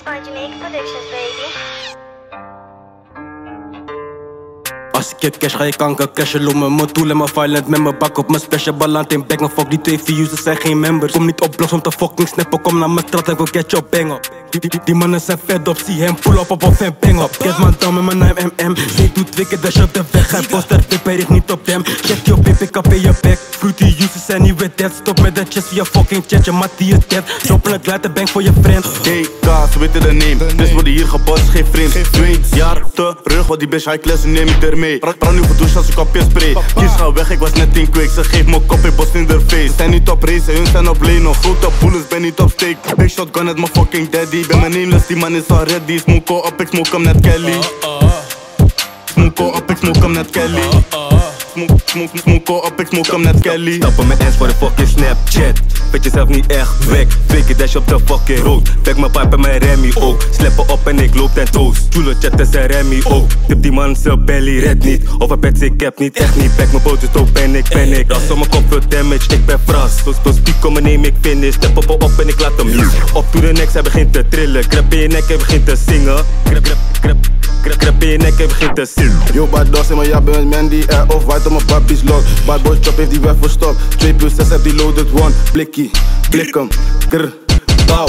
It's fine to make predictions, baby. Als ik heb cash ga je kanker cashen. Loop met mijn doel en mijn violent met mijn bak op mijn special ballant in bek Maar fuck die twee views, ze zijn geen members. Kom niet op blogs om te fucking snappen Kom naar mijn strat en go get your bang up. Die, die, die mannen zijn fed op, zie hem pull up op of hem bang up. Get man down met mijn 9 mm Zij doet wicked dash op de weg. Hij poster pip, hij richt niet op hem. Check your pip, ik heb in je bek Fruity users zijn nieuwe dead. Stop met de chest via fucking chat Je mat die is dead. Droppen het later bank voor je friend. DK, ze weten de name Dus worden hier gebost, geen vreemd Twee jaar terug, wat die bitch high class neem ik ermee Praat nu gedoucht als ik op je spray. Kies ga weg, ik was net in kweek Ze geeft me kop, ik bos in de face. Zijn niet op race, hun zijn op lane Nog grote bullets, ben niet op steek. Big shotgun met mijn fucking daddy. Ben mijn nameless, die man is al ready. Smoke op, ik smoke hem net Kelly. Smoke op, ik smoke hem net Kelly Smoke, smoke, smoke op, ik smoke hem net Kelly. Stappen mijn ass voor de fucking Snapchat. Weet jezelf niet echt weg. Fake dash op de fucking road. Back mijn pipe en mijn Remy ook. Sleppen op en ik loop ten toes. Chulo chat en zijn Remy ook. Tip die man zijn belly red niet. Of een pet ik heb niet echt niet. Back mijn boot is dope en ik ben ik. Als mijn kop veel damage ik ben fras Zo zo speak komen neem ik finish. Step op op en ik laat hem loose Op to the next hij begint te trillen. Krap in je nek hij begint te zingen. Krap krap krap in je nek hij begint te zingen Yo, bad dogs in mijn ja, ben Mandy Air of white op mijn babby's lot. Bad boy chop heeft die weg verstopt. 2 plus 6 heb die loaded one. Blikkie, blikkem, grr, bouw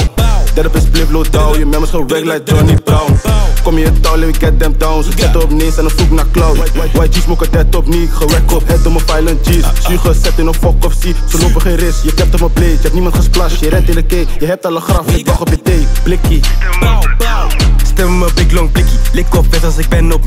Derde is spliff low down. Je members zo reg like Johnny Brown. Kom je touw, let me get them down. Ze zetten op nees en een vloek naar cloud. YG smoken dead op niet Gerekt op head door mijn violent G's. Zugen zet in een fuck of see Ze lopen geen ris, je hebt op mijn plate Je hebt niemand gesplashed, je rent in de cake Je hebt al een graf, ik wacht op je thee. Blikkie, Stem me big long blikkie Lik op vet als ik ben op.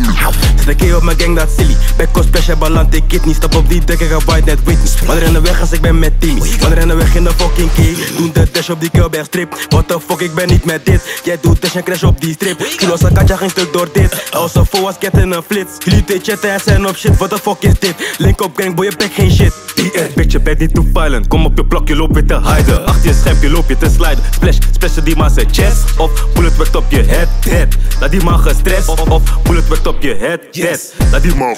Zet een keer op mijn gang dat silly. Back op special ballant ik kid niet. Stap op die dek ik ga white net Whitney Wanneer rennen weg als ik ben met Timmy. Wanneer rennen weg in de fucking key Doen de dash op die Kelberg strip. What the fuck ik ben niet met dit. Jij doet dash en crash op die strip. Kilo katja geen stuk door dit. Als een foe als get in een flits. Jullie twee chatten en zijn op shit. What the fuck is dit? Link op gang boy je bek geen shit DS bitch je bent niet too violent. Kom op je blok je loopt weer te hiden Achter je scherm je loop je te sliden. Splash splash die man zijn chest. Of bullet werkt op je head head. Laat die man gestrest. Of, of bullet werkt op je head dead Laat die man